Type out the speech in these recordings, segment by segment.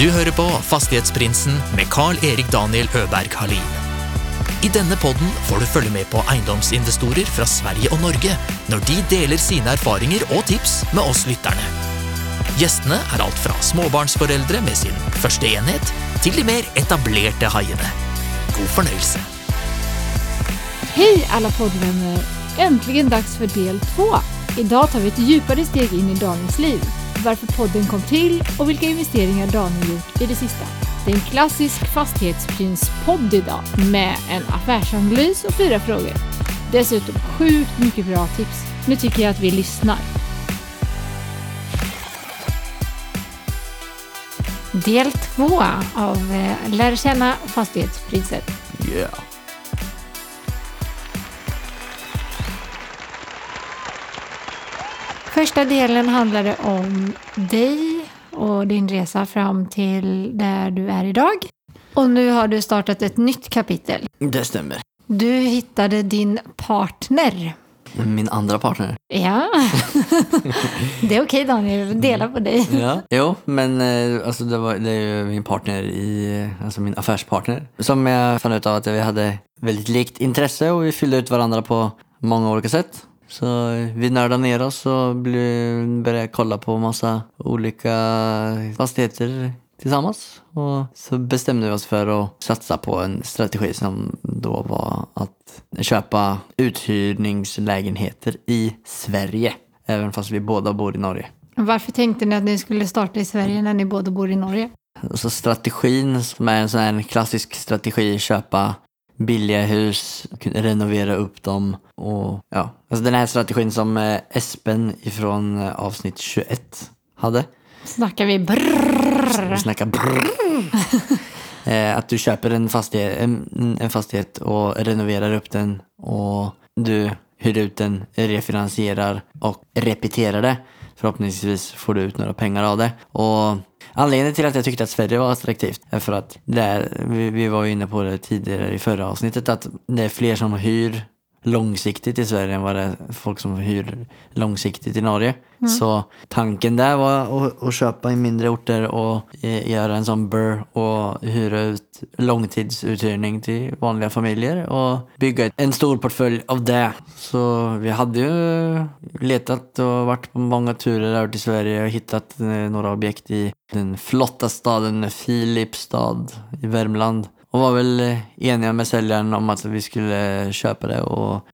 Du hører på Fastighetsprinsen med Carl-Erik Daniel Øberg Halin. I denne podden får du følge med på eiendomsinvestorer fra Sverige og Norge når de deler sine erfaringer og tips med oss lytterne. Gjestene er alt fra småbarnsforeldre med sin første enhet, til de mer etablerte haiene. God fornøyelse. Hej alla poddvänner! Äntligen dags för del två. Idag tar vi ett djupare steg in i dagens liv. Varför podden kom till och vilka investeringar Daniel gjort i det sista. Det är en klassisk fastighetsprinspodd idag med en affärsanalys och fyra frågor. Dessutom sjukt mycket bra tips. Nu tycker jag att vi lyssnar. Del två av eh, Lär känna fastighetspriset. Yeah. Första delen handlade om dig och din resa fram till där du är idag. Och nu har du startat ett nytt kapitel. Det stämmer. Du hittade din partner. Min andra partner. Ja, det är okej Daniel, dela på dig. Ja. Jo, men eh, alltså det, var, det är ju min partner i, alltså min affärspartner. Som jag fann ut av att vi hade väldigt likt intresse och vi fyllde ut varandra på många olika sätt. Så vi nördade ner oss och började kolla på massa olika fastigheter tillsammans. Och så bestämde vi oss för att satsa på en strategi som då var att köpa uthyrningslägenheter i Sverige. Även fast vi båda bor i Norge. Varför tänkte ni att ni skulle starta i Sverige när ni båda bor i Norge? Så strategin som är en sån klassisk strategi, köpa billiga hus, renovera upp dem och ja. Alltså den här strategin som eh, Espen ifrån eh, avsnitt 21 hade. Snackar vi brrrr? Vi snackar brrr. Eh, Att du köper en fastighet, en, en fastighet och renoverar upp den och du hyr ut den, refinansierar och repeterar det. Förhoppningsvis får du ut några pengar av det. Och anledningen till att jag tyckte att Sverige var attraktivt är för att där, vi, vi var ju inne på det tidigare i förra avsnittet, att det är fler som hyr långsiktigt i Sverige än vad det är folk som hyr långsiktigt i Norge. Så tanken där var att, att köpa i mindre orter och eh, göra en sån burr och hyra ut långtidsuthyrning till vanliga familjer och bygga en stor portfölj av det. Så vi hade ju letat och varit på många turer över till Sverige och hittat eh, några objekt i den flotta staden Filipstad i Värmland. Och var väl eh, eniga med säljaren om att vi skulle eh, köpa det och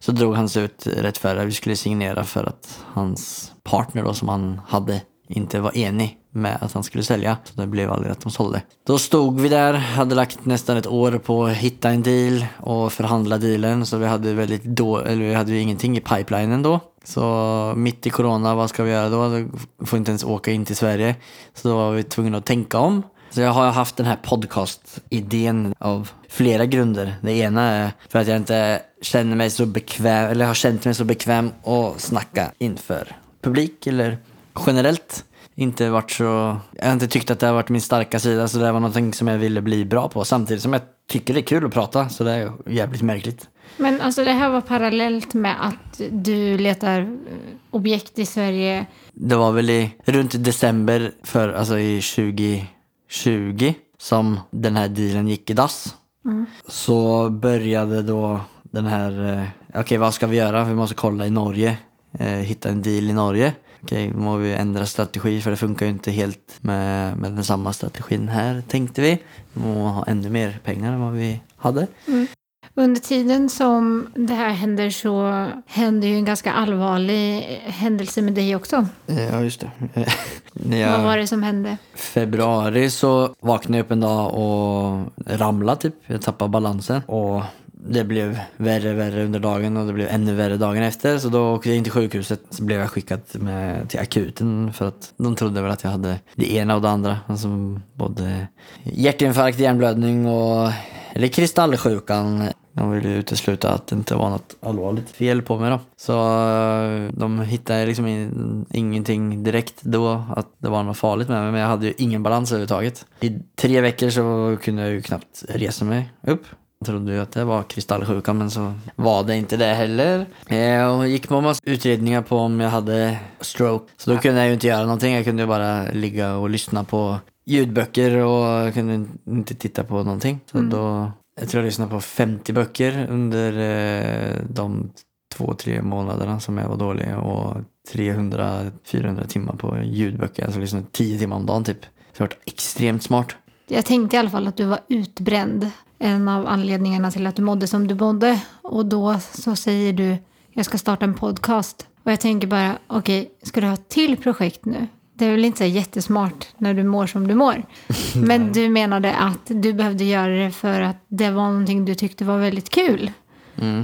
så drog han sig ut rätt före. Vi skulle signera för att hans partner då som han hade inte var enig med att han skulle sälja. Så det blev aldrig att de sålde. Då stod vi där, hade lagt nästan ett år på att hitta en deal och förhandla dealen. Så vi hade väldigt då, eller vi hade ju ingenting i pipelinen då. Så mitt i corona, vad ska vi göra då? Vi får inte ens åka in till Sverige. Så då var vi tvungna att tänka om. Så jag har haft den här podcast-idén av flera grunder. Det ena är för att jag inte känner mig så bekväm, eller har känt mig så bekväm att snacka inför publik eller generellt. Inte varit så, jag har inte tyckt att det har varit min starka sida så det var någonting som jag ville bli bra på. Samtidigt som jag tycker det är kul att prata så det är jävligt märkligt. Men alltså det här var parallellt med att du letar eh, objekt i Sverige. Det var väl i, runt december för, alltså i 2020 som den här dealen gick i dass. Så började då den här, eh, okej vad ska vi göra? Vi måste kolla i Norge, eh, hitta en deal i Norge. Okej, okay, må vi ändra strategi för det funkar ju inte helt med, med den samma strategin här tänkte vi. Vi må ha ännu mer pengar än vad vi hade. Mm. Under tiden som det här händer så händer ju en ganska allvarlig händelse med dig också. Ja, just det. Vad var det som hände? februari så vaknade jag upp en dag och ramlade typ. Jag tappade balansen. Och det blev värre och värre under dagen och det blev ännu värre dagen efter. Så då åkte jag in till sjukhuset. Så blev jag skickad med, till akuten för att de trodde väl att jag hade det ena och det andra. Alltså både hjärtinfarkt, hjärnblödning och eller kristallsjukan. De ville ju utesluta att det inte var något allvarligt fel på mig då. Så eh, de hittade liksom in, ingenting direkt då att det var något farligt med mig. Men jag hade ju ingen balans överhuvudtaget. I tre veckor så kunde jag ju knappt resa mig upp. Jag trodde ju att det var kristallsjukan men så var det inte det heller. Eh, och gick på massa utredningar på om jag hade stroke. Så då kunde jag ju inte göra någonting. Jag kunde ju bara ligga och lyssna på ljudböcker och jag kunde inte titta på någonting. Så Mm. då, jag tror jag lyssnade på 50 böcker under eh, de två, tre månaderna som jag var dålig och 300-400 timmar på ljudböcker. Alltså lyssnade 10 timmar om dagen typ. Så det har varit extremt smart. Jag tänkte i alla fall att du var utbränd. En av anledningarna till att du mådde som du mådde. Och då så säger du, jag ska starta en podcast. Och jag tänker bara, okej, ska du ha ett till projekt nu? Det är väl inte så jättesmart när du mår som du mår. Men du menade att du behövde göra det för att det var någonting du tyckte var väldigt kul.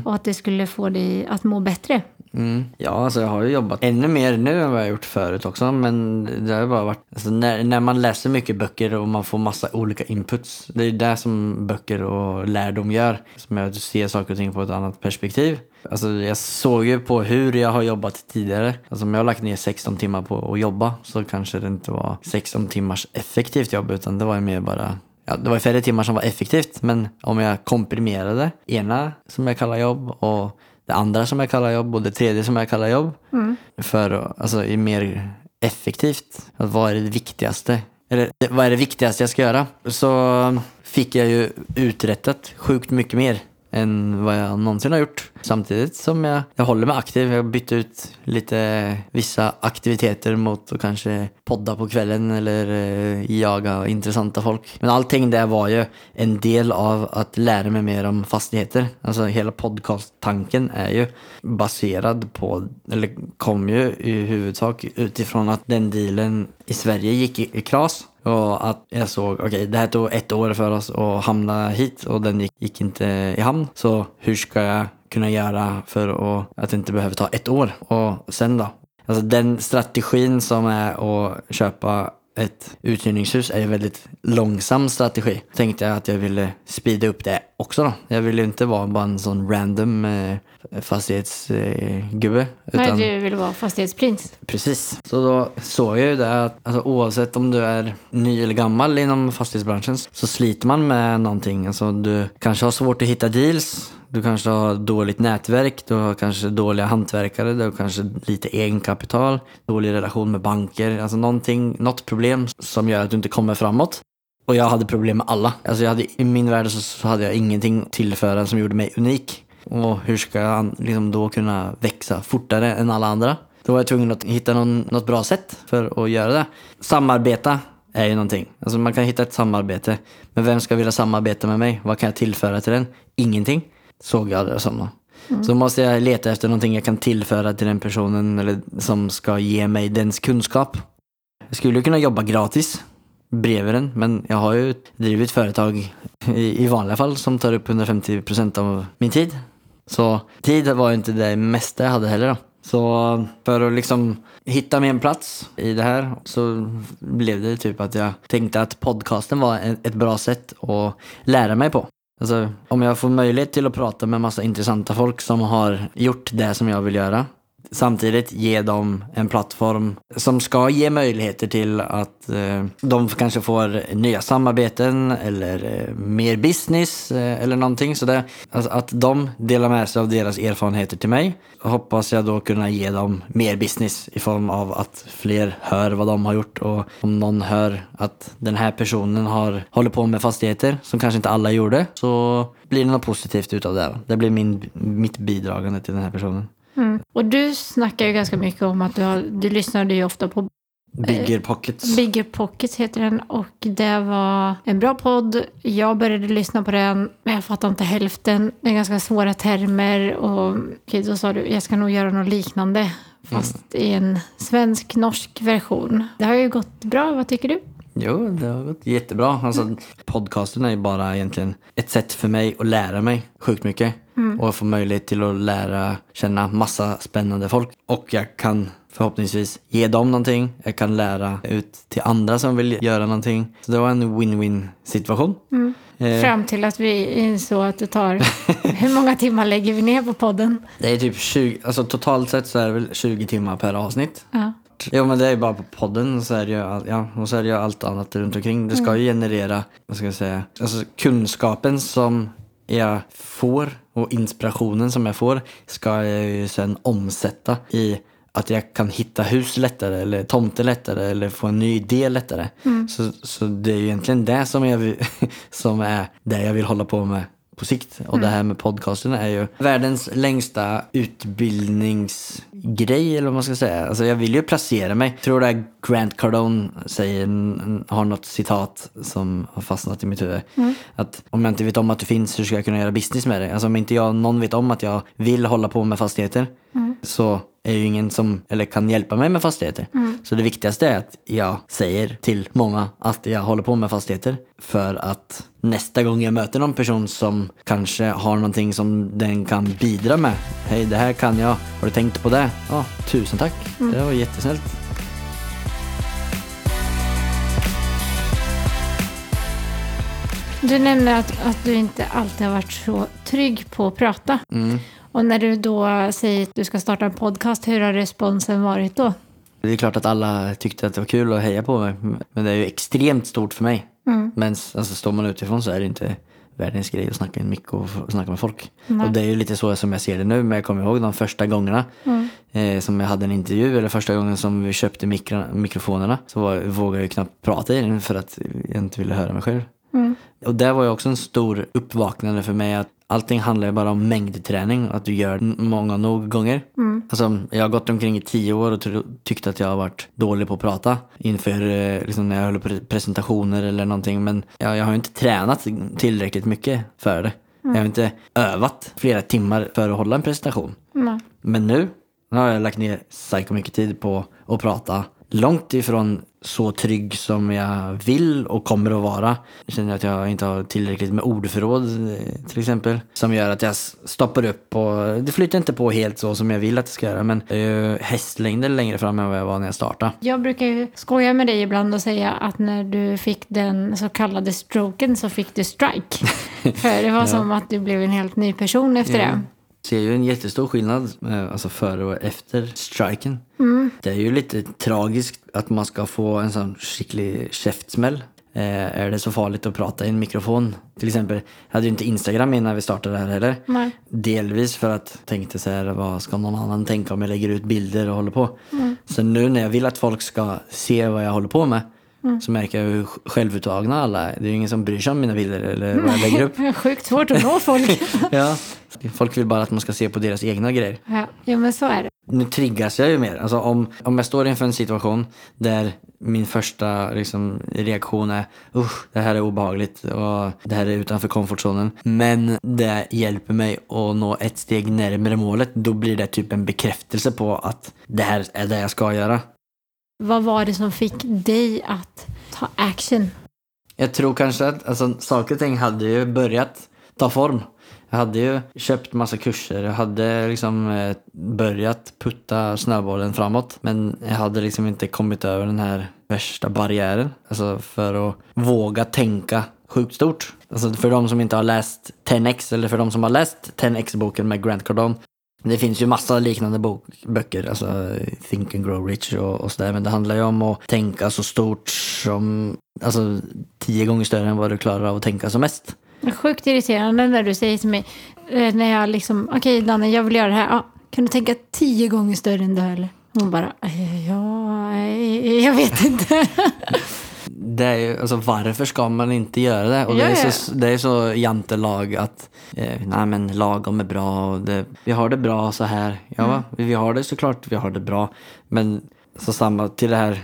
Och att det skulle få dig att må bättre. Mm. Ja, alltså jag har ju jobbat ännu mer nu än vad jag gjort förut också. Men det har ju bara varit, alltså när, när man läser mycket böcker och man får massa olika inputs. Det är det som böcker och lärdom gör. Som gör att du ser saker och ting på ett annat perspektiv. Alltså jag såg ju på hur jag har jobbat tidigare. Alltså om jag har lagt ner 16 timmar på att jobba så kanske det inte var 16 timmars effektivt jobb utan det var ju mer bara Ja, det var färre timmar som var effektivt, men om jag komprimerade ena som jag kallar jobb och det andra som jag kallar jobb och det tredje som jag kallar jobb för att- alltså i mer effektivt. Att vad är det viktigaste? Eller vad är det viktigaste jag ska göra? Så fick jag ju uträttat sjukt mycket mer än vad jag någonsin har gjort. Samtidigt som jag, jag håller mig aktiv. Jag har bytt ut lite vissa aktiviteter mot att kanske podda på kvällen eller eh, jaga intressanta folk. Men allting där var ju en del av att lära mig mer om fastigheter. Alltså hela podcast-tanken är ju baserad på, eller kom ju i huvudsak utifrån att den dealen i Sverige gick i, i kras. Och att jag såg, okej det här tog ett år för oss att hamna hit och den gick, gick inte i hamn. Så hur ska jag kunna göra för att, att det inte behöver ta ett år? Och sen då? Alltså den strategin som är att köpa ett uthyrningshus är ju en väldigt långsam strategi. Tänkte jag att jag ville speeda upp det också då. Jag ville inte vara bara en sån random eh, fastighetsgubbe. Nej, du vill vara fastighetsprins. Precis. Så då såg jag ju det att alltså, oavsett om du är ny eller gammal inom fastighetsbranschen så sliter man med någonting. Alltså, du kanske har svårt att hitta deals. Du kanske har dåligt nätverk, du har kanske dåliga hantverkare, du har kanske lite egenkapital, dålig relation med banker. Alltså någonting, något problem som gör att du inte kommer framåt. Och jag hade problem med alla. Alltså jag hade, I min värld så, så hade jag ingenting tillföra som gjorde mig unik. Och hur ska jag liksom då kunna växa fortare än alla andra? Då var jag tvungen att hitta någon, något bra sätt för att göra det. Samarbeta är ju någonting. Alltså man kan hitta ett samarbete. Men vem ska vilja samarbeta med mig? Vad kan jag tillföra till den? Ingenting. Såg jag det som. då. Så måste jag leta efter någonting jag kan tillföra till den personen eller som ska ge mig dens kunskap. Jag skulle kunna jobba gratis bredvid den, men jag har ju drivit företag i, i vanliga fall som tar upp 150 procent av min tid. Så tid var ju inte det mesta jag hade heller då. Så för att liksom hitta min plats i det här så blev det typ att jag tänkte att podcasten var ett bra sätt att lära mig på. Alltså, om jag får möjlighet till att prata med massa intressanta folk som har gjort det som jag vill göra. Samtidigt ge dem en plattform som ska ge möjligheter till att eh, de kanske får nya samarbeten eller eh, mer business eh, eller någonting. Så det, alltså att de delar med sig av deras erfarenheter till mig. Hoppas jag då kunna ge dem mer business i form av att fler hör vad de har gjort och om någon hör att den här personen har håller på med fastigheter som kanske inte alla gjorde så blir det något positivt utav det. Det blir min, mitt bidragande till den här personen. Mm. Och du snackar ju ganska mycket om att du, har, du lyssnade ju ofta på Bigger pockets. Bigger Pockets heter den och det var en bra podd. Jag började lyssna på den men jag fattar inte hälften. Det är ganska svåra termer och okej, då sa du jag ska nog göra något liknande fast i en svensk-norsk version. Det har ju gått bra, vad tycker du? Jo, det har gått jättebra. Alltså, podcasten är ju bara egentligen ett sätt för mig att lära mig sjukt mycket. Och få möjlighet till att lära känna massa spännande folk. Och jag kan förhoppningsvis ge dem någonting. Jag kan lära ut till andra som vill göra någonting. Så det var en win-win situation. Eh, Fram till att vi insåg att det tar... Hur många timmar lägger vi ner på podden? det är typ 20, alltså totalt sett så är det väl 20 timmar per avsnitt. Ja. Jo men det är ju bara på podden och så är det ju, all, ja, och så är det ju allt annat runt omkring. Det ska ju generera, vad ska jag säga, alltså kunskapen som jag får och inspirationen som jag får ska jag ju sen omsätta i att jag kan hitta hus lättare eller tomter lättare eller få en ny idé lättare. Så, så det är ju egentligen det som, jag som är det jag vill hålla på med på sikt. Och det här med podcasten är ju världens längsta utbildningsgrej eller vad man ska säga. Alltså jag vill ju placera mig. Jag tror det är Grant Cardone säger, har något citat som har fastnat i mitt huvud. Att om jag inte vet om att du finns, hur ska jag kunna göra business med dig? Alltså om inte jag, någon vet om att jag vill hålla på med fastigheter så är ju ingen som eller kan hjälpa mig med fastigheter. Så det viktigaste är att jag säger till många att jag håller på med fastigheter. För att nästa gång jag möter någon person som kanske har någonting som den kan bidra med. Hej, det här kan jag. Har du tänkt på det? Ja, tusen tack. Det var jättesnällt. Du nämner att, att du inte alltid har varit så trygg på att prata. Och när du då säger att du ska starta en podcast, hur har responsen varit då? Det är klart att alla tyckte att det var kul att heja på mig. Men det är ju extremt stort för mig. Men alltså, står man utifrån så är det inte världens grej att snacka i en mick och snacka med folk. Och det är ju lite så som jag ser det nu. Men jag kommer ihåg de första gångerna eh, som jag hade en intervju. Eller första gången som vi köpte mikro, mikrofonerna. Så var, vågade jag ju knappt prata i den för att jag inte ville höra mig själv. Och det var ju också en stor uppvaknande för mig att allting handlar ju bara om mängdträning. Att du gör många nog gånger. Alltså, jag har gått omkring i tio år och tyckt att jag har varit dålig på att prata inför eh, liksom, när jag på presentationer eller någonting. Men jag, jag har ju inte tränat tillräckligt mycket för det. Jag har inte övat flera timmar för att hålla en presentation. Nej. Men nu, nu har jag lagt ner psyko mycket tid på att prata. Långt ifrån så trygg som jag vill och kommer att vara. Jag känner att jag inte har tillräckligt med ordförråd eh, till exempel. Som gör att jag stoppar upp och det flyter inte på helt så som jag vill att det ska göra. Men jag är ju hästlängder längre fram än vad jag var när jag startade. Jag brukar ju skoja med dig ibland och säga att när du fick den så kallade stroken så fick du strike. För det var som att du blev en helt ny person efter det. Ser ju en jättestor skillnad eh, alltså före och efter striken. Det är ju lite tragiskt att man ska få en sån skicklig käftsmäll. Eh, är det så farligt att prata i en mikrofon? Till exempel, jag hade ju inte Instagram innan vi startade det här heller. Nej. Delvis för att jag tänkte så här, vad ska någon annan tänka om jag lägger ut bilder och håller på? Så nu när jag vill att folk ska se vad jag håller på med så märker jag hur självuttagna alla är. Det är ju ingen som bryr sig om mina bilder eller vad jag lägger upp. Det är sjukt svårt att nå folk. Ja, folk vill bara att man ska se på deras egna grejer. ja, ja, men så är det. Nu triggas jag ju mer. Alltså om, om jag står inför en situation där min första liksom, reaktion är usch, det här är obehagligt och det här är utanför komfortzonen. Men det hjälper mig att nå ett steg närmare målet. Då blir det typ en bekräftelse på att det här är det jag ska göra. Vad var det som fick dig att ta action? Jag tror kanske att alltså, saker och ting hade ju börjat ta form. Jag hade ju köpt massa kurser, jag hade liksom eh, börjat putta snöbollen framåt. Men jag hade liksom inte kommit över den här värsta barriären. Alltså för att våga tänka sjukt stort. Alltså för de som inte har läst 10X eller för de som har läst 10X-boken med Grant Cardone. Det finns ju massa liknande bok, böcker, alltså Think and Grow Rich och, och sådär. Men det handlar ju om att tänka så stort som, alltså tio gånger större än vad du klarar av att tänka som mest. Sjukt irriterande när du säger till mig, eh, när jag liksom, okej Danne, jag vill göra det här. Ja, kan du tänka tio gånger större än det här eller? Hon bara, ja, jag vet inte. Det är ju, alltså varför ska man inte göra det? Och det, är så, det är så jantelag att, eh, nej men lagom är bra och det, vi har det bra så här. Ja, Mm. vi har det såklart, vi har det bra. Men så samma till det här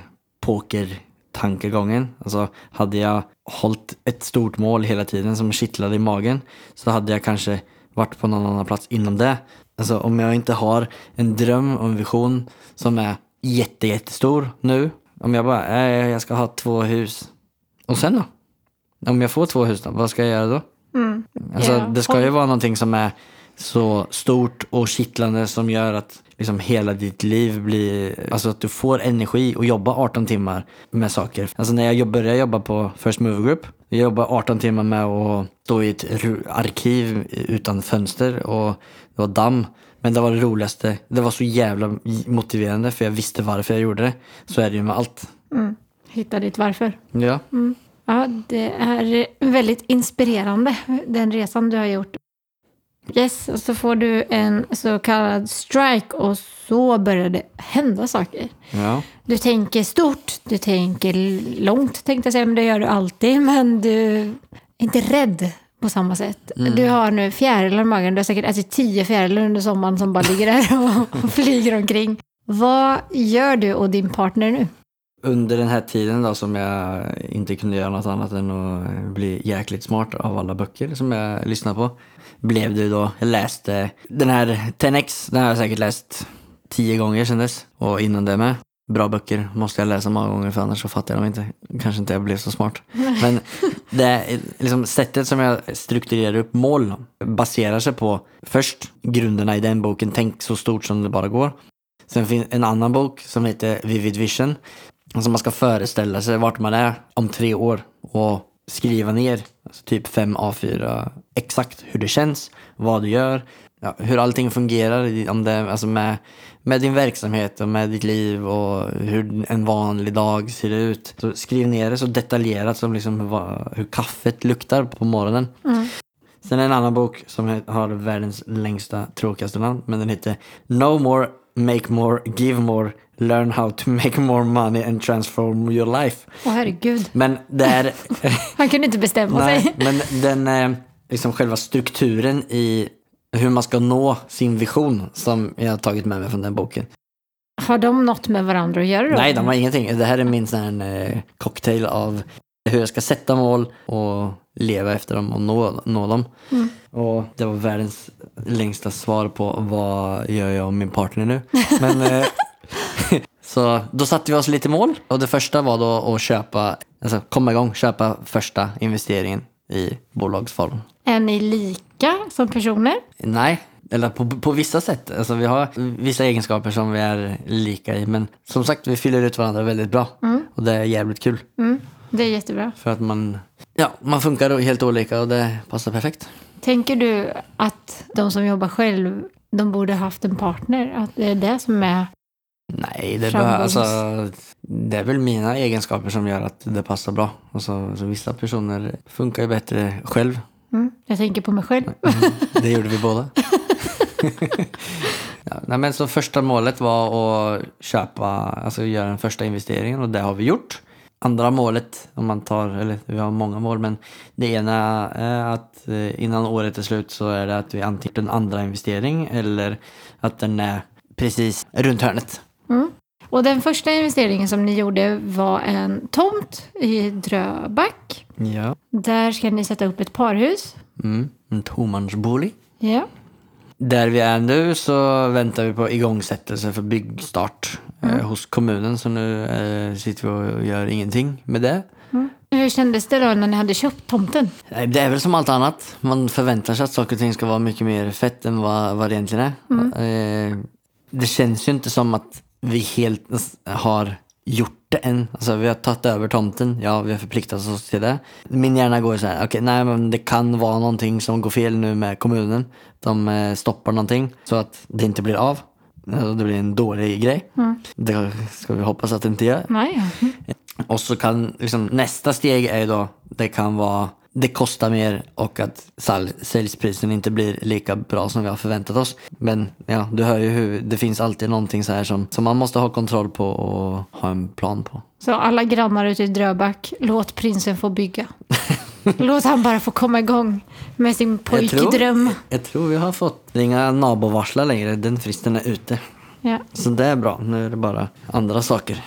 pokertankegången. Alltså hade jag hållit ett stort mål hela tiden som kittlade i magen så hade jag kanske varit på någon annan plats inom det. Alltså om jag inte har en dröm och en vision som är jätte, jättestor nu. Om jag bara, äh, jag ska ha två hus. Och sen då? Om jag får två hus då, vad ska jag göra då? Alltså, Ja, det ska ju vara någonting som är så stort och kittlande som gör att liksom hela ditt liv blir, alltså att du får energi att jobba 18 timmar med saker. Alltså när jag började jobba på First Move Group, jag jobbade 18 timmar med att stå i ett arkiv utan fönster och det var damm. Men det var det roligaste. Det var så jävla motiverande för jag visste varför jag gjorde det. Så är det ju med allt. Hitta ditt varför. Ja. Ja, det är väldigt inspirerande, den resan du har gjort. Yes, och så får du en så kallad strike och så börjar det hända saker. Ja. Du tänker stort, du tänker långt tänkte jag säga, men det gör du alltid. Men du är inte rädd på samma sätt. Du har nu fjärilar i magen, du har säkert ätit tio fjärilar under sommaren som bara ligger där och, och flyger omkring. Vad gör du och din partner nu? Under den här tiden då som jag inte kunde göra något annat än att bli jäkligt smart av alla böcker som jag lyssnade på. Blev det då, jag läste den här 10X, den har jag säkert läst tio gånger dess. Och innan det med. Bra böcker måste jag läsa många gånger för annars så fattar jag dem inte. Kanske inte jag blev så smart. Men det är liksom sättet som jag strukturerar upp mål baserar sig på först grunderna i den boken, tänk så stort som det bara går. Sen finns en annan bok som heter Vivid Vision. Alltså man ska föreställa sig vart man är om tre år och skriva ner alltså typ fem A4 exakt hur det känns, vad du gör, ja, hur allting fungerar om det, alltså med, med din verksamhet och med ditt liv och hur en vanlig dag ser ut. Så skriv ner det så detaljerat som liksom vad, hur kaffet luktar på morgonen. Sen en annan bok som har världens längsta, tråkigaste namn, men den heter No More, Make More, Give More, Learn How to Make More Money and Transform Your Life. Åh herregud, Men det är, han kunde inte bestämma nej, sig. men den, eh, liksom själva strukturen i hur man ska nå sin vision som jag har tagit med mig från den boken. Har de något med varandra att göra då? Nej, de har ingenting. Det här är min sån här, eh, cocktail av hur jag ska sätta mål och leva efter dem och nå, nå dem. Och det var världens längsta svar på vad gör jag och min partner nu. Men, eh, så då satte vi oss lite mål och det första var då att köpa, alltså komma igång, köpa första investeringen i bolagsform. Är ni lika som personer? Nej, eller på, på vissa sätt. Alltså vi har vissa egenskaper som vi är lika i. Men som sagt, vi fyller ut varandra väldigt bra. Och det är jävligt kul. Mm, det är jättebra. För att man, ja, man funkar helt olika och det passar perfekt. Tänker du att de som jobbar själv, de borde haft en partner? Att det är det som är... Nej, det, bara, alltså, det är väl mina egenskaper som gör att det passar bra. Och så, så vissa personer funkar ju bättre själv. Mm, jag tänker på mig själv. Det gjorde vi båda. ja, men så första målet var att köpa, alltså göra den första investeringen och det har vi gjort. Andra målet, om man tar, eller vi har många mål, men det ena är att eh, innan året är slut så är det att vi antingen en andra investering eller att den är precis runt hörnet. Och den första investeringen som ni gjorde var en tomt i Dröback. Ja. Där ska ni sätta upp ett parhus. Mm, en tomansbolig. Ja. Där vi är nu så väntar vi på igångsättelse för byggstart Mm. eh, hos kommunen. Så nu eh, sitter vi och gör ingenting med det. Hur kändes det då när ni hade köpt tomten? Nej, Det är väl som allt annat. Man förväntar sig att saker och ting ska vara mycket mer fett än vad, vad det egentligen är. Eh, det känns ju inte som att vi helt har gjort det än. Alltså vi har tagit över tomten, ja vi har förpliktat oss till det. Min hjärna går så här, okej nej men det kan vara någonting som går fel nu med kommunen. De eh, stoppar någonting så att det inte blir av. Alltså, Det blir en dålig grej. Det ska vi hoppas att det inte gör. Nej. Och så kan liksom, nästa steg är ju då, det kan vara, det kostar mer och att säljsprisen inte blir lika bra som vi har förväntat oss. Men ja, du hör ju hur, det finns alltid någonting så här som, som man måste ha kontroll på och ha en plan på. Så alla grannar ute i Dröback, låt prinsen få bygga. låt han bara få komma igång med sin pojkdröm. jag tror vi har fått, inga nabovarslar längre, den fristen är ute. Ja. Så det är bra, nu är det bara andra saker.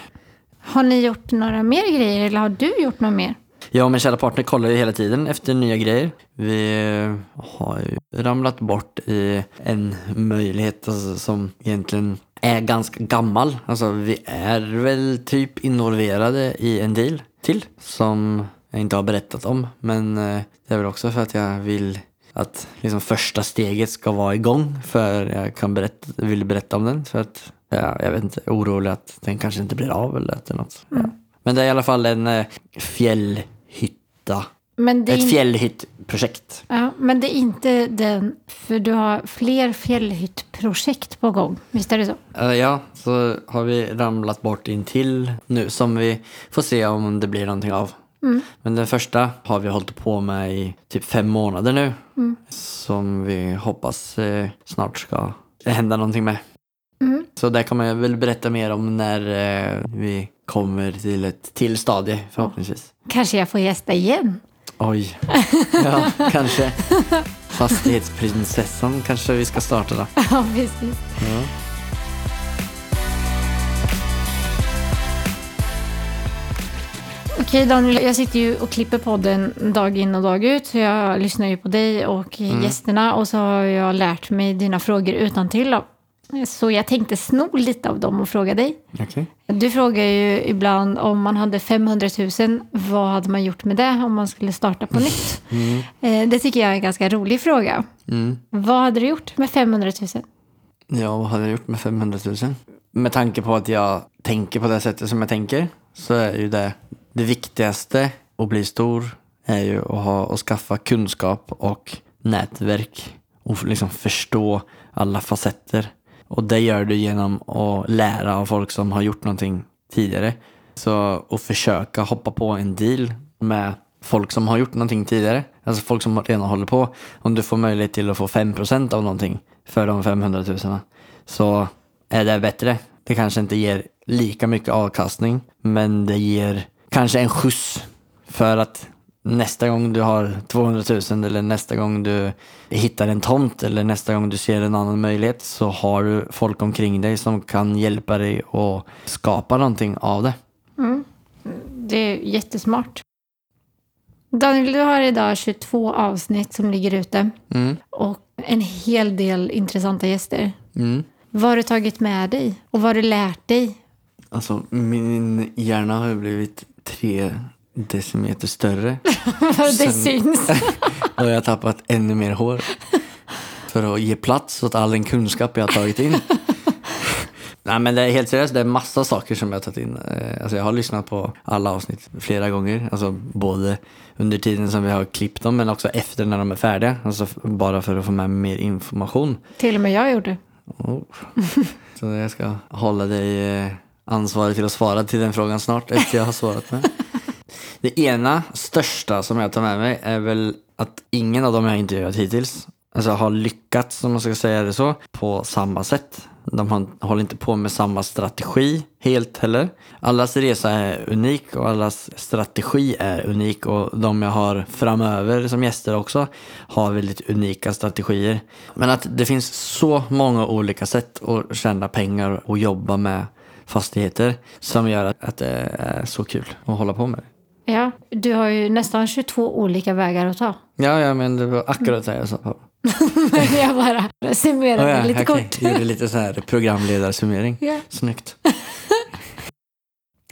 Har ni gjort några mer grejer eller har du gjort något mer? Jag och min kära partner kollar ju hela tiden efter nya grejer. Vi eh, har ju ramlat bort i en möjlighet alltså, som egentligen är ganska gammal. Alltså vi är väl typ involverade i en deal till som jag inte har berättat om. Men eh, det är väl också för att jag vill att liksom första steget ska vara igång för jag kan berätta, vill berätta om den. För att ja, jag vet inte, orolig att den kanske inte blir av eller att det är något. Ja. Men det är i alla fall en eh, det, är Ett fjällhyttprojekt. ja, men det är inte den, för du har fler fjällhyttprojekt på gång. Visst är det så? Eh, ja, så har vi ramlat bort in till nu som vi får se om det blir någonting av. Men den första har vi hållit på med i typ fem månader nu. Som vi hoppas eh, snart ska hända någonting med. Så där kommer jag väl berätta mer om när eh, vi kommer till ett till stadie förhoppningsvis. Kanske jag får gästa igen. Oj, ja kanske. Fastighetsprinsessan kanske vi ska starta då. Ja, precis. Ja. Okej Daniel, jag sitter ju och klipper podden dag in och dag ut. Så jag lyssnar ju på dig och gästerna och så har jag lärt mig dina frågor utan till. Så jag tänkte sno lite av dem och fråga dig. Okej. Du frågar ju ibland om man hade 500 000, vad hade man gjort med det om man skulle starta på nytt? Eh, Det tycker jag är en ganska rolig fråga. Mm. Vad hade du gjort med 500 000? Ja, vad hade jag gjort med 500 000? Med tanke på att jag tänker på det sättet som jag tänker så är ju det det viktigaste att bli stor är ju att ha och skaffa kunskap och nätverk och liksom förstå alla facetter. Och det gör du genom att lära av folk som har gjort någonting tidigare. Så att försöka hoppa på en deal med folk som har gjort någonting tidigare. Alltså folk som redan håller på. Om du får möjlighet till att få 5% av någonting för de 500 000 så är det bättre. Det kanske inte ger lika mycket avkastning men det ger kanske en skjuts för att nästa gång du har 200 000 eller nästa gång du hittar en tomt eller nästa gång du ser en annan möjlighet så har du folk omkring dig som kan hjälpa dig att skapa någonting av det. Det är jättesmart. Daniel, du har idag 22 avsnitt som ligger ute Mm. och en hel del intressanta gäster. Mm. Vad har du tagit med dig och vad har du lärt dig? Alltså min hjärna har blivit tre decimeter större det Sen- syns. och jag har tappat ännu mer hår. För att ge plats åt all den kunskap jag har tagit in. Nej men det är helt seriöst, det är massa saker som jag har tagit in. Eh, Alltså jag har lyssnat på alla avsnitt flera gånger. Alltså både under tiden som vi har klippt dem men också efter när de är färdiga. Alltså bara för att få med mer information. Till och med jag gjorde. Oh. Så jag ska hålla dig eh, ansvarig till att svara till den frågan snart efter jag har svarat med. Det ena största som jag tar med mig är väl att ingen av dem jag intervjuat hittills alltså, har lyckats, om man ska säga det så, på samma sätt. De har, håller inte på med samma strategi helt heller. Allas resa är unik och allas strategi är unik och de jag har framöver som gäster också har väldigt unika strategier. Men att det finns så många olika sätt att tjäna pengar och jobba med fastigheter som gör att, att det är så kul att hålla på med det. Ja, du har ju nästan 22 olika vägar att ta. Ja, ja, men det var akkurat det jag sa. jag bara summerade Oh, ja, lite okej. kort. Gjorde lite så här programledarsummering. Ja. Snyggt.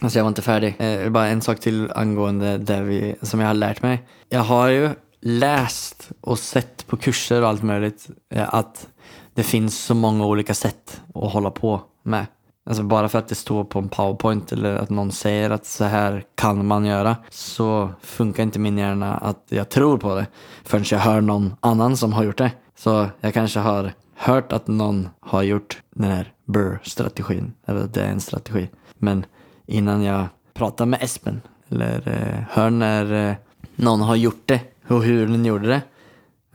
Alltså jag var inte färdig. Eh, bara en sak till angående det vi, som jag har lärt mig. Jag har ju läst och sett på kurser och allt möjligt eh, att det finns så många olika sätt att hålla på med. Alltså bara för att det står på en powerpoint eller att någon säger att så här kan man göra så funkar inte min hjärna att jag tror på det förrän jag hör någon annan som har gjort det. Så jag kanske har hört att någon har gjort den här BRR-strategin, eller att det är en strategi. Men innan jag pratar med Espen eller eh, hör när eh, någon har gjort det och hur den gjorde det.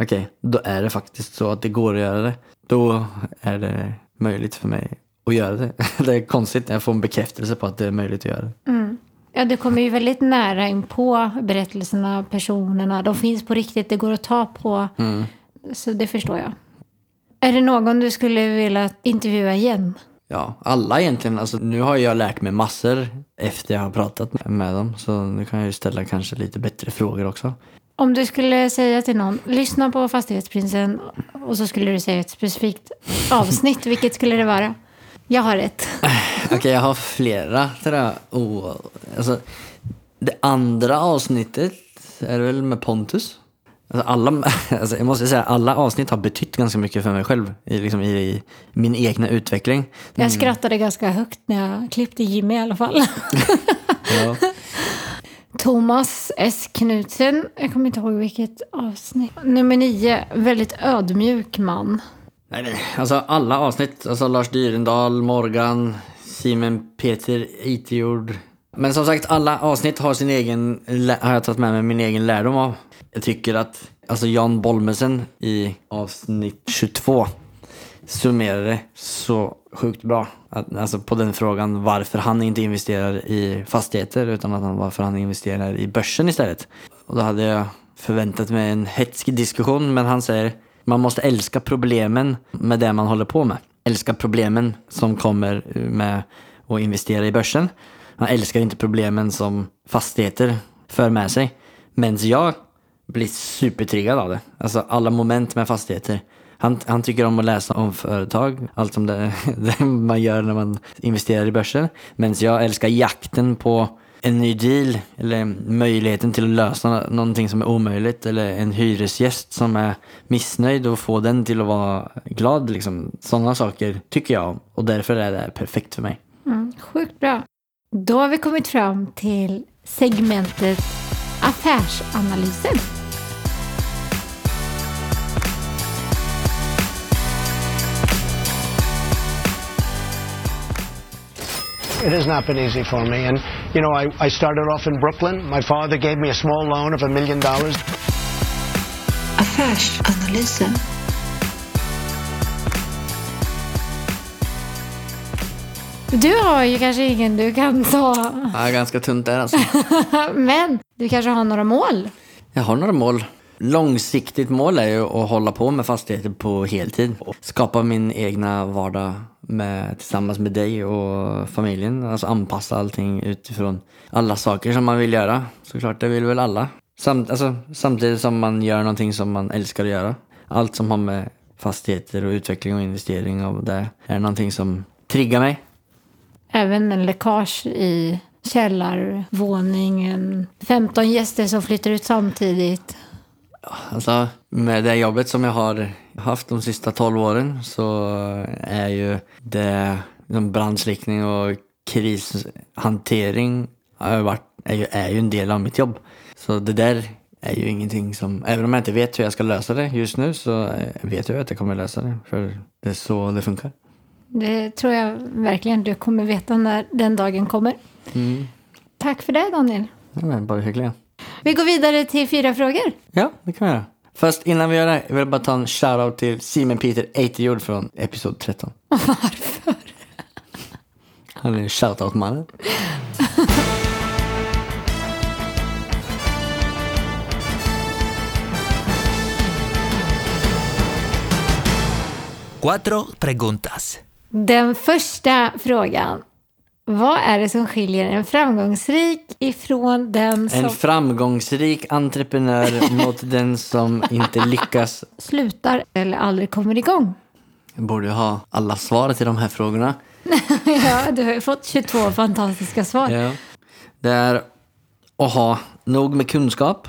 Okej, då är det faktiskt så att det går att göra det. Då är det möjligt för mig att göra det. Det är konstigt när jag får en bekräftelse på att det är möjligt att göra det. Ja, du kommer ju väldigt nära in på berättelserna, personerna. De finns på riktigt, det går att ta på. Så det förstår jag. Är det någon du skulle vilja intervjua igen? Ja, alla egentligen. Alltså, nu har jag lärt mig massor efter jag har pratat med- med dem. Så nu kan jag ju ställa kanske lite bättre frågor också. Om du skulle säga till någon, lyssna på Fastighetsprinsen och så skulle du säga ett specifikt avsnitt, vilket skulle det vara? Jag har ett. Okej, jag har flera tror jag. Oh, alltså, det andra avsnittet är väl med Pontus. Alltså, alla, alltså, jag måste säga alla avsnitt har betytt ganska mycket för mig själv i, liksom, i, min egna utveckling. Jag skrattade ganska högt när jag klippte Jimmy i alla fall. Ja. Thomas S. Knutsen, jag kommer inte ihåg vilket avsnitt. Nummer nio, väldigt ödmjuk man. Nej. Alltså alla avsnitt, alltså Lars Dyrendal, Morgan, Simon Peter Itejord, Men som sagt, alla avsnitt har sin egen, har jag tagit med mig min egen lärdom av. Jag tycker att, alltså Jan Bolmesen i avsnitt 22 summerar det så sjukt bra. Att, alltså på den frågan varför han inte investerar i fastigheter utan att han, varför han investerar i börsen istället. Och då hade jag förväntat mig en hetsk diskussion men han säger man måste älska problemen med det man håller på med. Älska problemen som kommer med att investera i börsen. Man älskar inte problemen som fastigheter för med sig. Men jag blir supertriggad av det. Alltså alla moment med fastigheter. Han, han tycker om att läsa om företag, allt som det, det man gör när man investerar i börsen. Men jag älskar jakten på en ny deal eller möjligheten till att lösa någonting som är omöjligt eller en hyresgäst som är missnöjd och få den till att vara glad. Liksom. Sådana saker tycker jag om och därför är det perfekt för mig. Mm, sjukt bra. Då har vi kommit fram till segmentet affärsanalyser. It has not been easy for me. And, you know, I, I started off in Brooklyn. My father gave me a small loan of a million dollars. Affärsanalysen. Du har ju kanske ingen du kan ta, Ja, ganska tunt där alltså. men du kanske har några mål? Jag har några mål. Långsiktigt mål är ju att hålla på med fastigheter på heltid. Skapa min egna vardag med, tillsammans med dig och familjen. Alltså anpassa allting utifrån alla saker som man vill göra. Såklart, det vill väl alla. Samt, alltså, samtidigt som man gör någonting som man älskar att göra. Allt som har med fastigheter och utveckling och investering och det är någonting som triggar mig. Även en läckage i källarvåningen. 15 gäster som flyttar ut samtidigt. Alltså med det jobbet som jag har haft de sista 12 åren så är ju det liksom brandsläckning och krishantering har varit, är, ju, är ju en del av mitt jobb. Så det där är ju ingenting som, även om jag inte vet hur jag ska lösa det just nu så vet jag att jag kommer lösa det. För det är så det funkar. Det tror jag verkligen du kommer veta när den dagen kommer. Tack för det Daniel. Ja, men bara hyggliga. Vi går vidare till fyra frågor. Ja, det kan vi göra. Först innan vi gör det, jag vill bara ta en shoutout till Simon Peter Eiterjord från episod 13. Varför? Han är shoutout-mannen. Cuatro preguntas. Den första frågan. Vad är det som skiljer en framgångsrik ifrån den som En framgångsrik entreprenör mot den som inte lyckas. slutar eller aldrig kommer igång? Jag borde ha alla svar till de här frågorna. Ja, du har ju fått 22 fantastiska svar. Ja. Det är att ha nog med kunskap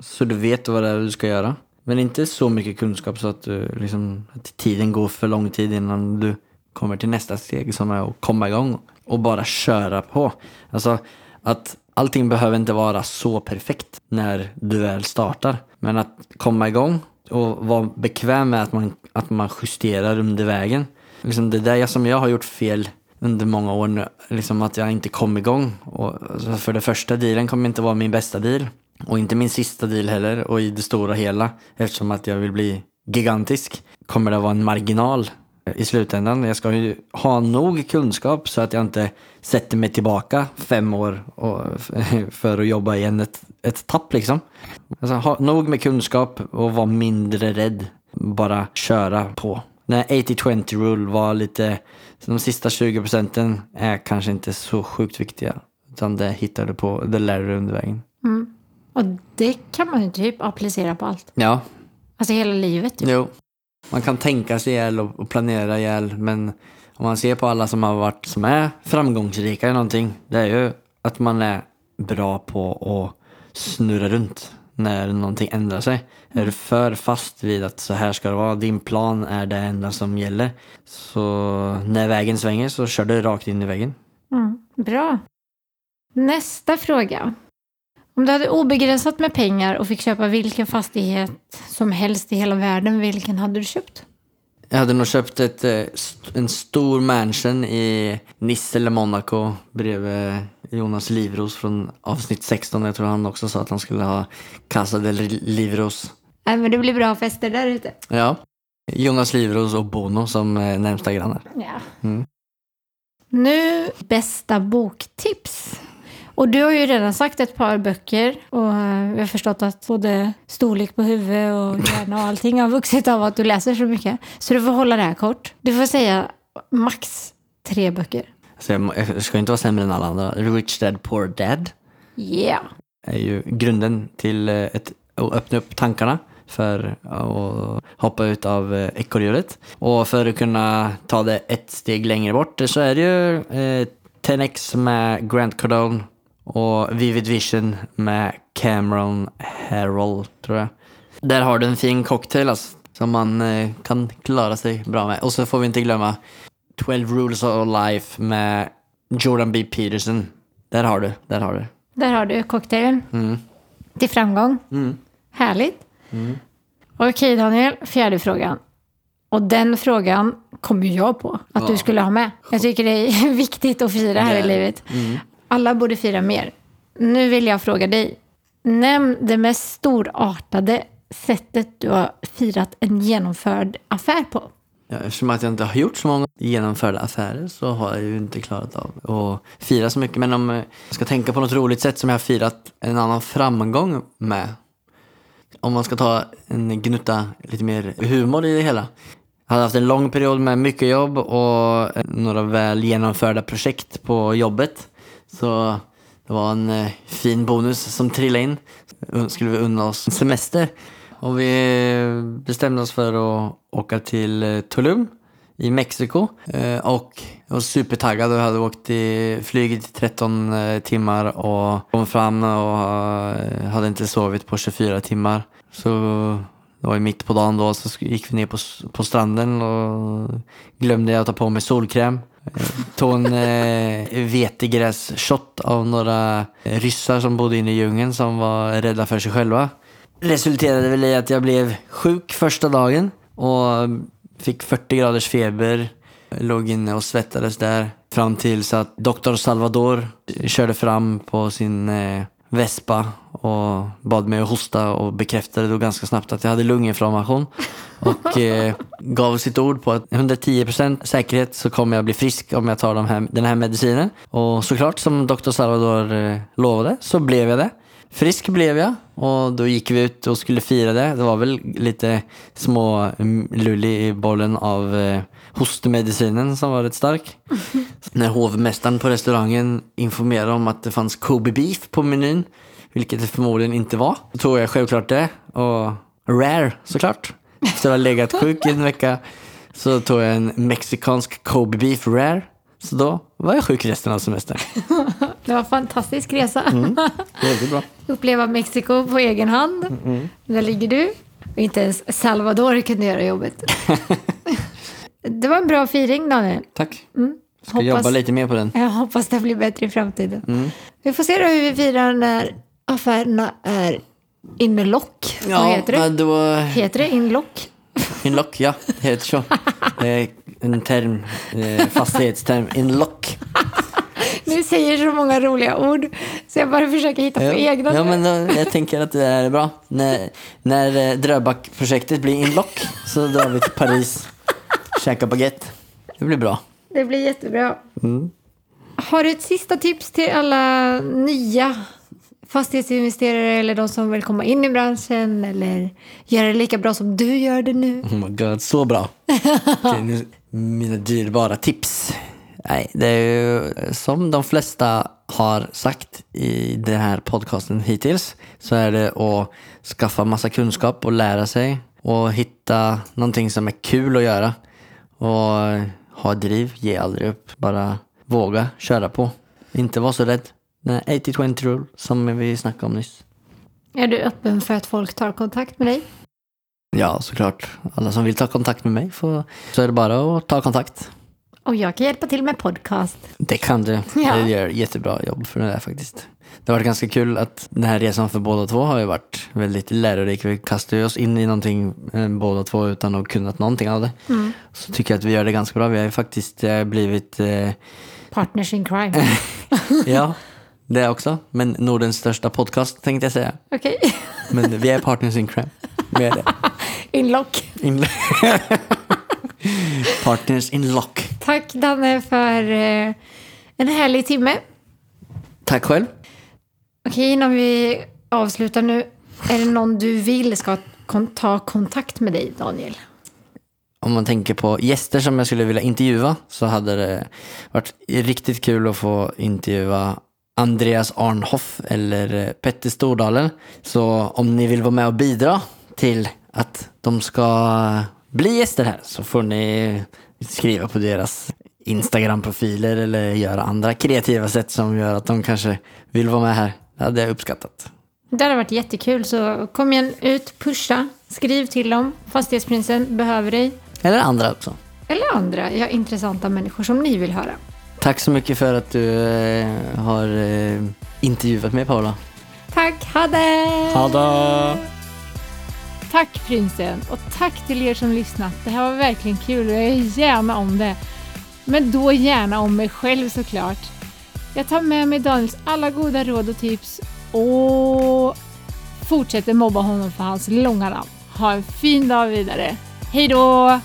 så du vet vad det är du ska göra. Men inte så mycket kunskap så att, du, liksom, att tiden går för lång tid innan du kommer till nästa steg som är att komma igång och bara köra på. Alltså att allting behöver inte vara så perfekt när du väl startar. Men att komma igång och vara bekväm med att man, att man justerar under vägen. Liksom det där som jag har gjort fel under många år nu, liksom att jag inte kom igång. Och, alltså, för det första dealen kommer inte vara min bästa deal. Och inte min sista deal heller. Och i det stora hela, eftersom att jag vill bli gigantisk, kommer det vara en marginal i slutändan. Jag ska ju ha nog kunskap så att jag inte sätter mig tillbaka fem år och, för att jobba igen ett, ett tapp liksom. Alltså, ha nog med kunskap och vara mindre rädd. Bara köra på. Den 80-20 rule var lite, de sista 20 procenten är kanske inte så sjukt viktiga. Utan det hittar du på, det lär du under vägen. Och det kan man ju typ applicera på allt. Ja, Alltså hela livet. Ju. Jo. Man kan tänka sig ihjäl och, och planera ihjäl men om man ser på alla som har varit, som är framgångsrika i någonting, det är ju att man är bra på att snurra runt när någonting ändrar sig. Är du för fast vid att så här ska det vara, din plan är det enda som gäller. Så när vägen svänger så kör du rakt in i väggen. Mm, bra. Nästa fråga. Om du hade obegränsat med pengar och fick köpa vilken fastighet som helst i hela världen, vilken hade du köpt? Jag hade nog köpt ett, eh, en stor mansion i Nice eller Monaco bredvid Jonas Livros från avsnitt 16. Jag tror han också sa att han skulle ha Casa del Livros. Nej, men det blir bra fester där ute. Ja. Jonas Livros och Bono som eh, närmsta grannar. Ja. Mm. Nu bästa boktips. Och du har ju redan sagt ett par böcker och eh, vi har förstått att både storlek på huvud och hjärna och allting har vuxit av att du läser så mycket. Så du får hålla det här kort. Du får säga max tre böcker. Så jag, jag ska inte vara sämre än alla andra. Rich Dad Poor Dad Yeah. är ju grunden till eh, ett, att öppna upp tankarna för att hoppa ut av eh, ekorrhjulet. Och för att kunna ta det ett steg längre bort så är det ju eh, 10X med Grant Cardone och Vivid Vision med Cameron Harrell, tror jag. Där har du en fin cocktail alltså, som man eh, kan klara sig bra med. Och så får vi inte glömma 12 Rules of Life med Jordan B. Peterson. Där har du, där har du. Där har du cocktailen. Till framgång. Härligt. Okej Daniel, fjärde frågan. Och den frågan kom ju jag på att du skulle ha med. Jag tycker det är viktigt att fira här i livet. Alla borde fira mer. Nu vill jag fråga dig. Nämn det mest storartade sättet du har firat en genomförd affär på. Ja, eftersom att jag inte har gjort så många genomförda affärer så har jag ju inte klarat av att fira så mycket. Men om jag ska tänka på något roligt sätt som jag har firat en annan framgång med. Om man ska ta en gnutta lite mer humor i det hela. Jag hade haft en lång period med mycket jobb och några väl genomförda projekt på jobbet. Så det var en eh, fin bonus som trillade in. Skulle vi unna oss semester. Och vi bestämde oss för att åka till eh, Tulum i Mexiko. Eh, och jag var supertaggad och hade åkt i flyget i 13 timmar och kom fram och hade inte sovit på 24 timmar. Så det var ju mitt på dagen då så gick vi ner på, på stranden och glömde jag ta på mig solkräm. Tog en eh, vetegrässhot av några ryssar som bodde inne i djungeln som var rädda för sig själva. Resulterade väl i att jag blev sjuk första dagen och fick 40 graders feber. Låg inne och svettades där fram tills att Dr. Salvador körde fram på sin eh, Vespa och bad mig att hosta och bekräftade då ganska snabbt att jag hade lunginflammation. Och eh, gav sitt ord på att 110% säkerhet så kommer jag bli frisk om jag tar de här, den här medicinen. Och såklart som Dr. Salvador eh, lovade så blev jag det. Frisk blev jag och då gick vi ut och skulle fira det. Det var väl lite små mm, lulli i bollen av eh, hostmedicinen som var rätt stark. När hovmästaren på restaurangen informerade om att det fanns Kobe beef på menyn, vilket det förmodligen inte var, då tog jag självklart det. Och rare såklart. Efter att ha legat sjuk i en vecka så tog jag en mexikansk Kobe beef rare. Så då var jag sjuk resten av semestern. Det var en fantastisk resa. Väldigt bra. Uppleva Mexiko på egen hand. Där ligger du. Och inte ens Salvador kunde göra jobbet. det var en bra firing Daniel. Tack. Ska Mm. Hoppas- jobba lite mer på den. Jag hoppas det blir bättre i framtiden. Vi får se då hur vi firar när affärerna är inlock. Vad heter det? då... Heter det inlock? Inlock, ja. Det heter så. Det är en term, eh, fastighetsterm. Inlock. Ni säger så många roliga ord så jag bara försöker hitta på egna. Ja, men då, jag tänker att det är bra. När, när eh, Dröback-projektet blir inlock så drar vi till Paris. Käkar baguette. Det blir bra. Det blir jättebra. Har du ett sista tips till alla nya fastighetsinvesterare eller de som vill komma in i branschen eller göra det lika bra som du gör det nu? Oh my god, så bra. okay, nu, mina dyrbara tips. Nej, det är ju som de flesta har sagt i den här podcasten hittills så är det att skaffa massa kunskap och lära sig och hitta någonting som är kul att göra. Och ha driv, ge aldrig upp. Bara våga köra på. Inte vara så rädd. Den här 80-20 rule som vi snackade om nyss. Är du öppen för att folk tar kontakt med dig? Ja, såklart. Alla som vill ta kontakt med mig får, så är det bara att ta kontakt. Och jag kan hjälpa till med podcast. Det kan du. Ja. Du gör jättebra jobb för det där faktiskt. Det har varit ganska kul att den här resan för båda två har ju varit väldigt lärorik. Vi kastade oss in i någonting eh, båda två utan att kunnat någonting av det. Så tycker jag att vi gör det ganska bra. Vi har ju faktiskt eh, blivit, eh, Partners in crime. ja, det också. Men Nordens största podcast tänkte jag säga. Okej. Men vi är partners in crime. Vi är det. Inlock. In- partners in lock. Tack Danne för eh, en härlig timme. Tack själv. Okej, innan vi avslutar nu. Är det någon du vill ska ta kontakt med dig, Daniel? Om man tänker på gäster som jag skulle vilja intervjua så hade det varit riktigt kul att få intervjua Andreas Arnhoff eller eh, Petter Stordalen. Så om ni vill vara med och bidra till att de ska bli gäster här så får ni skriva på deras Instagram-profiler eller göra andra kreativa sätt som gör att de kanske vill vara med här. Det hade jag uppskattat. Det hade varit jättekul, så kom igen ut, pusha, skriv till dem. Fastighetsprinsen behöver dig. Eller andra också. Eller andra ja, intressanta människor som ni vill höra. Tack så mycket för att du eh, har eh, intervjuat mig Paula. Tack, ha det! Ha det! Tack prinsen och tack till er som lyssnat. Det här var verkligen kul och jag är gärna om det. Men då gärna om mig själv såklart. Jag tar med mig Daniels alla goda råd och tips och fortsätter mobba honom för hans långa namn. Ha en fin dag vidare. Hej då!